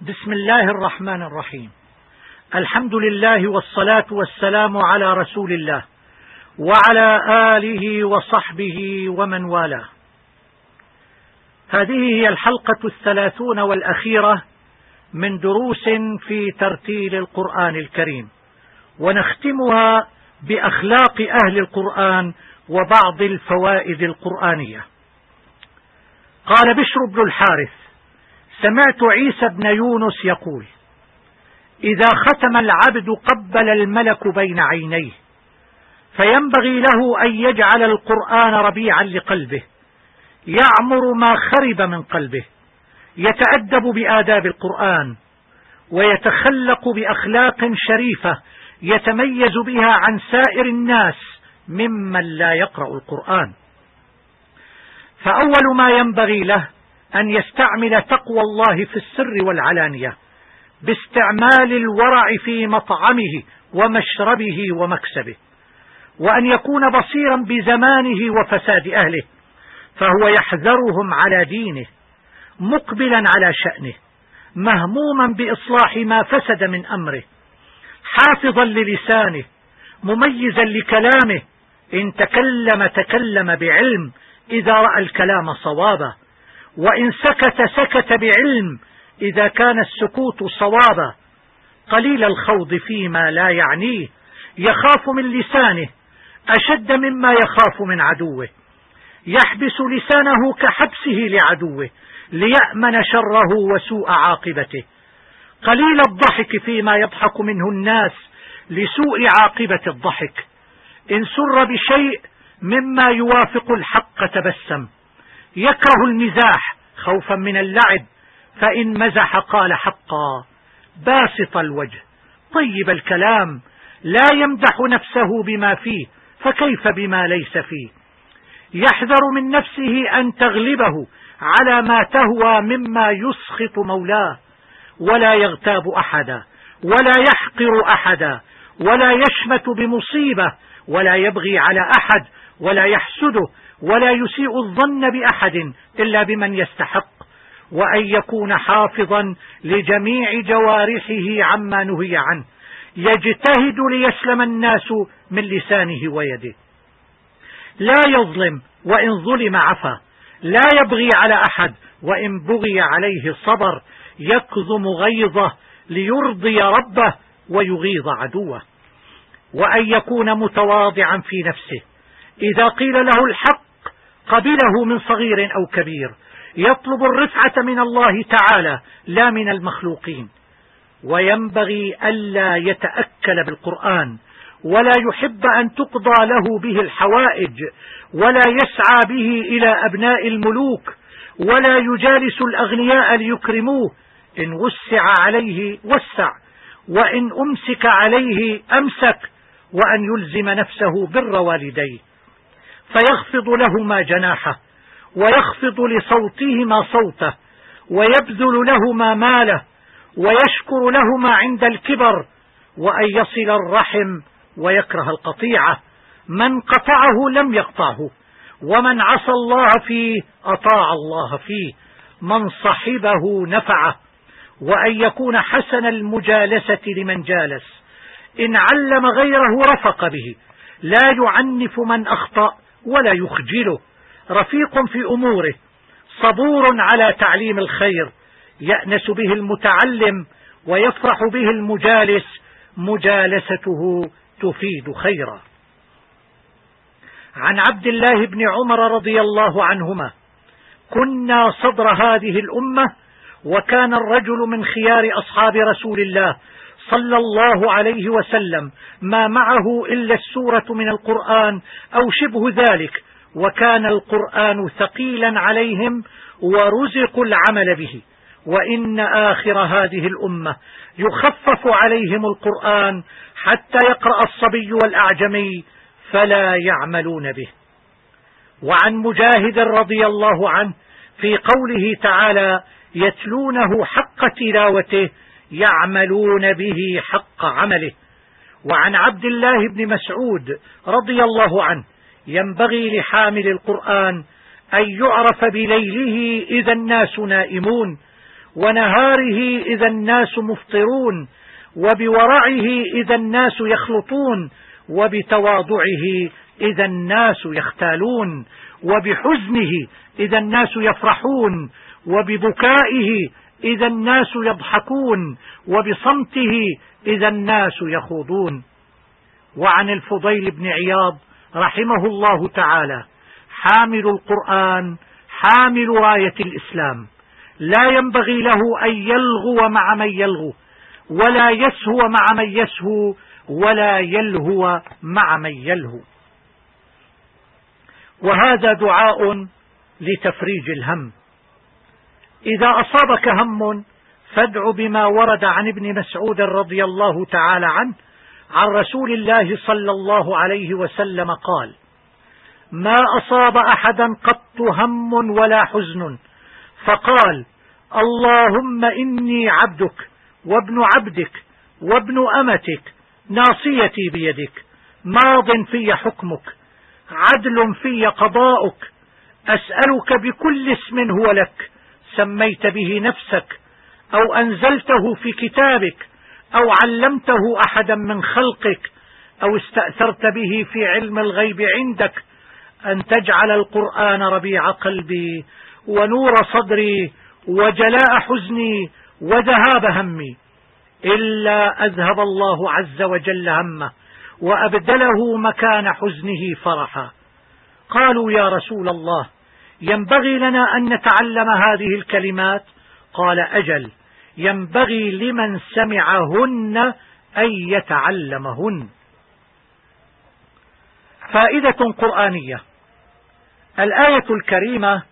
بسم الله الرحمن الرحيم. الحمد لله والصلاة والسلام على رسول الله وعلى آله وصحبه ومن والاه. هذه هي الحلقة الثلاثون والأخيرة من دروس في ترتيل القرآن الكريم. ونختمها بأخلاق أهل القرآن وبعض الفوائد القرآنية. قال بشر بن الحارث سمعت عيسى بن يونس يقول إذا ختم العبد قبل الملك بين عينيه فينبغي له أن يجعل القرآن ربيعا لقلبه يعمر ما خرب من قلبه يتأدب بآداب القرآن ويتخلق بأخلاق شريفة يتميز بها عن سائر الناس ممن لا يقرأ القرآن. فأول ما ينبغي له أن يستعمل تقوى الله في السر والعلانية باستعمال الورع في مطعمه ومشربه ومكسبه وأن يكون بصيرا بزمانه وفساد أهله فهو يحذرهم على دينه مقبلا على شأنه مهموما بإصلاح ما فسد من أمره حافظا للسانه مميزا لكلامه إن تكلم تكلم بعلم إذا رأى الكلام صوابا. وإن سكت سكت بعلم. إذا كان السكوت صوابا قليل الخوض فيما لا يعنيه. يخاف من لسانه أشد مما يخاف من عدوه. يحبس لسانه كحبسه لعدوه ليأمن شره وسوء عاقبته. قليل الضحك فيما يضحك منه الناس لسوء عاقبة الضحك. إن سر بشيء مما يوافق الحق تبسم. يكره المزاح خوفا من اللعب فإن مزح قال حقا. باسط الوجه طيب الكلام لا يمدح نفسه بما فيه فكيف بما ليس فيه؟ يحذر من نفسه أن تغلبه على ما تهوى مما يسخط مولاه. ولا يغتاب أحدا ولا يحقر أحدا ولا يشمت بمصيبة ولا يبغي على أحد ولا يحسده ولا يسيء الظن بأحد إلا بمن يستحق وأن يكون حافظا لجميع جوارحه عما نهي عنه. يجتهد ليسلم الناس من لسانه ويده. لا يظلم وإن ظلم عفا. لا يبغي على أحد وإن بغي عليه صبر. يكظم غيظه ليرضي ربه ويغيظ عدوه. وأن يكون متواضعا في نفسه. إذا قيل له الحق قبله من صغير أو كبير يطلب الرفعة من الله تعالى لا من المخلوقين. وينبغي ألا يتأكل بالقرآن ولا يحب أن تقضى له به الحوائج ولا يسعى به إلى أبناء الملوك ولا يجالس الأغنياء ليكرموه. إن وسع عليه وسع وإن أمسك عليه أمسك وأن يلزم نفسه بر والديه. فيخفض لهما جناحه ويخفض لصوتهما صوته ويبذل لهما ماله ويشكر لهما عند الكبر وأن يصل الرحم ويكره القطيعة. من قطعه لم يقطعه ومن عصى الله فيه أطاع الله فيه من صحبه نفعه. وأن يكون حسن المجالسة لمن جالس إن علم غيره رفق به. لا يعنف من أخطأ ولا يخجله. رفيق في أموره صبور على تعليم الخير يأنس به المتعلم ويفرح به المجالس مجالسته تفيد خيرا. عن عبد الله بن عمر رضي الله عنهما كنا صدر هذه الأمة وكان الرجل من خيار أصحاب رسول الله صلى الله عليه وسلم ما معه إلا السورة من القرآن أو شبه ذلك وكان القرآن ثقيلا عليهم ورزقوا العمل به. وإن آخر هذه الأمة يخفف عليهم القرآن حتى يقرأ الصبي والأعجمي فلا يعملون به. وعن مجاهد رضي الله عنه في قوله تعالى يتلونه حق تلاوته يعملون به حق عمله. وعن عبد الله بن مسعود رضي الله عنه ينبغي لحامل القرآن أن يعرف بليله إذا الناس نائمون ونهاره إذا الناس مفطرون وبورعه إذا الناس يخلطون وبتواضعه إذا الناس يختالون وبحزنه إذا الناس يفرحون وببكائه إذا الناس يضحكون وبصمته إذا الناس يخوضون. وعن الفضيل بن عياض رحمه الله تعالى حامل القرآن حامل راية الإسلام. لا ينبغي له أن يلغو مع من يلغو ولا يسهو مع من يسهو ولا يلهو مع من يلهو. وهذا دعاء لتفريج الهم. إذا أصابك هم فادع بما ورد عن ابن مسعود رضي الله تعالى عنه عن رسول الله صلى الله عليه وسلم قال ما أصاب أحدا قط هم ولا حزن. فقال اللهم إني عبدك وابن عبدك وابن أمتك ناصيتي بيدك ماض في حكمك عدل في قضاؤك أسألك بكل اسم هو لك سميت به نفسك أو أنزلته في كتابك أو علمته أحدا من خلقك أو استأثرت به في علم الغيب عندك أن تجعل القرآن ربيع قلبي ونور صدري وجلاء حزني وذهاب همي إلا أذهب الله عز وجل همه وأبدله مكان حزنه فرحا. قالوا يا رسول الله ينبغي لنا أن نتعلم هذه الكلمات؟ قال أجل ينبغي لمن سمعهن أن يتعلمهن. فائدة قرآنية. الآية الكريمة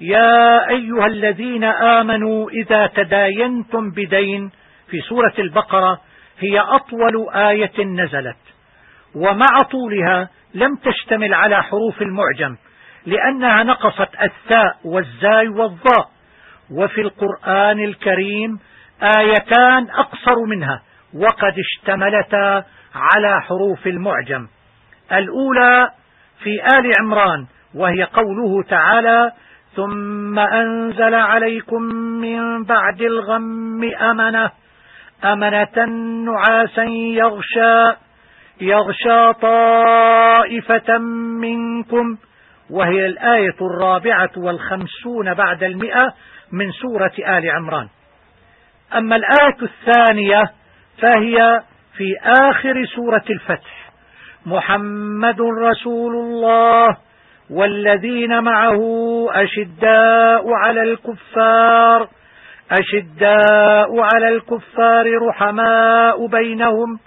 يا أيها الذين آمنوا إذا تداينتم بدين في سورة البقرة هي أطول آية نزلت. ومع طولها لم تشتمل على حروف المعجم. لأنها نقصت الثاء والزاي والضاء. وفي القرآن الكريم آيتان أقصر منها وقد اشتملتا على حروف المعجم. الأولى في آل عمران وهي قوله تعالى ثم أنزل عليكم من بعد الغم أمنة أمنة نعاسا يغشى يغشى طائفة منكم وهي الآية الرابعة والخمسون بعد المئة من سورة آل عمران. أما الآية الثانية فهي في آخر سورة الفتح. محمد رسول الله والذين معه أشداء على الكفار أشداء على الكفار رحماء بينهم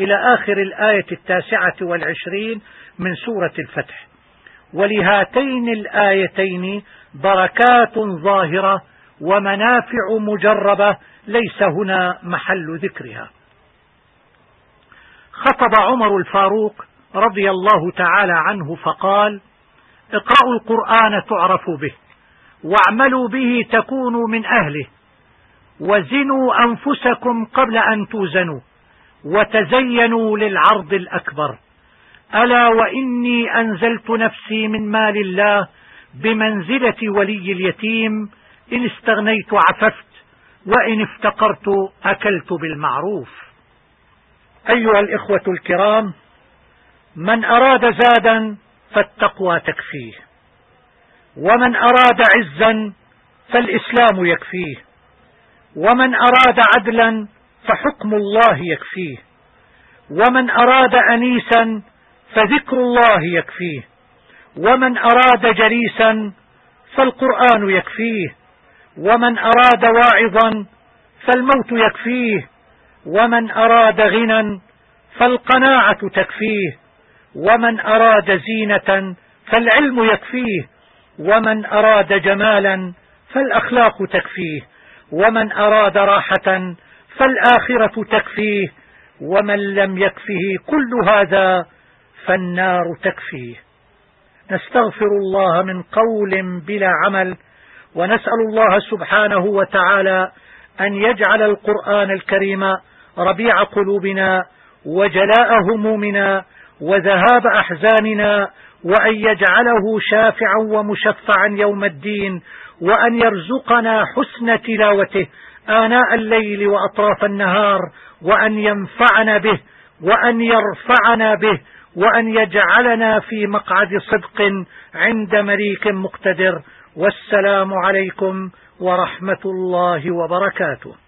إلى آخر الآية التاسعة والعشرين من سورة الفتح. ولهاتين الآيتين بركات ظاهرة ومنافع مجربة ليس هنا محل ذكرها. خطب عمر الفاروق رضي الله تعالى عنه فقال اقرأوا القرآن تعرفوا به واعملوا به تكونوا من أهله وزنوا أنفسكم قبل أن توزنوا وتزينوا للعرض الأكبر. ألا وإني أنزلت نفسي من مال الله بمنزلة ولي اليتيم إن استغنيت عففت وإن افتقرت أكلت بالمعروف. أيها الإخوة الكرام من أراد زادا فالتقوى تكفيه ومن أراد عزا فالإسلام يكفيه ومن أراد عدلا فحكم الله يكفيه ومن أراد أنيسا فذكر الله يكفيه. ومن أراد جليسا فالقرآن يكفيه. ومن أراد واعظا فالموت يكفيه. ومن أراد غنى فالقناعة تكفيه. ومن أراد زينة فالعلم يكفيه. ومن أراد جمالا فالأخلاق تكفيه. ومن أراد راحة فالآخرة تكفيه. ومن لم يكفه كل هذا فالنار تكفيه نستغفر الله من قول بلا عمل ونسأل الله سبحانه وتعالى أن يجعل القرآن الكريم ربيع قلوبنا وجلاء همومنا وذهاب أحزاننا وأن يجعله شافعا ومشفعا يوم الدين وأن يرزقنا حسن تلاوته آناء الليل وأطراف النهار وأن ينفعنا به وأن يرفعنا به وأن يجعلنا في مقعد صدق عند مليك مقتدر. والسلام عليكم ورحمة الله وبركاته.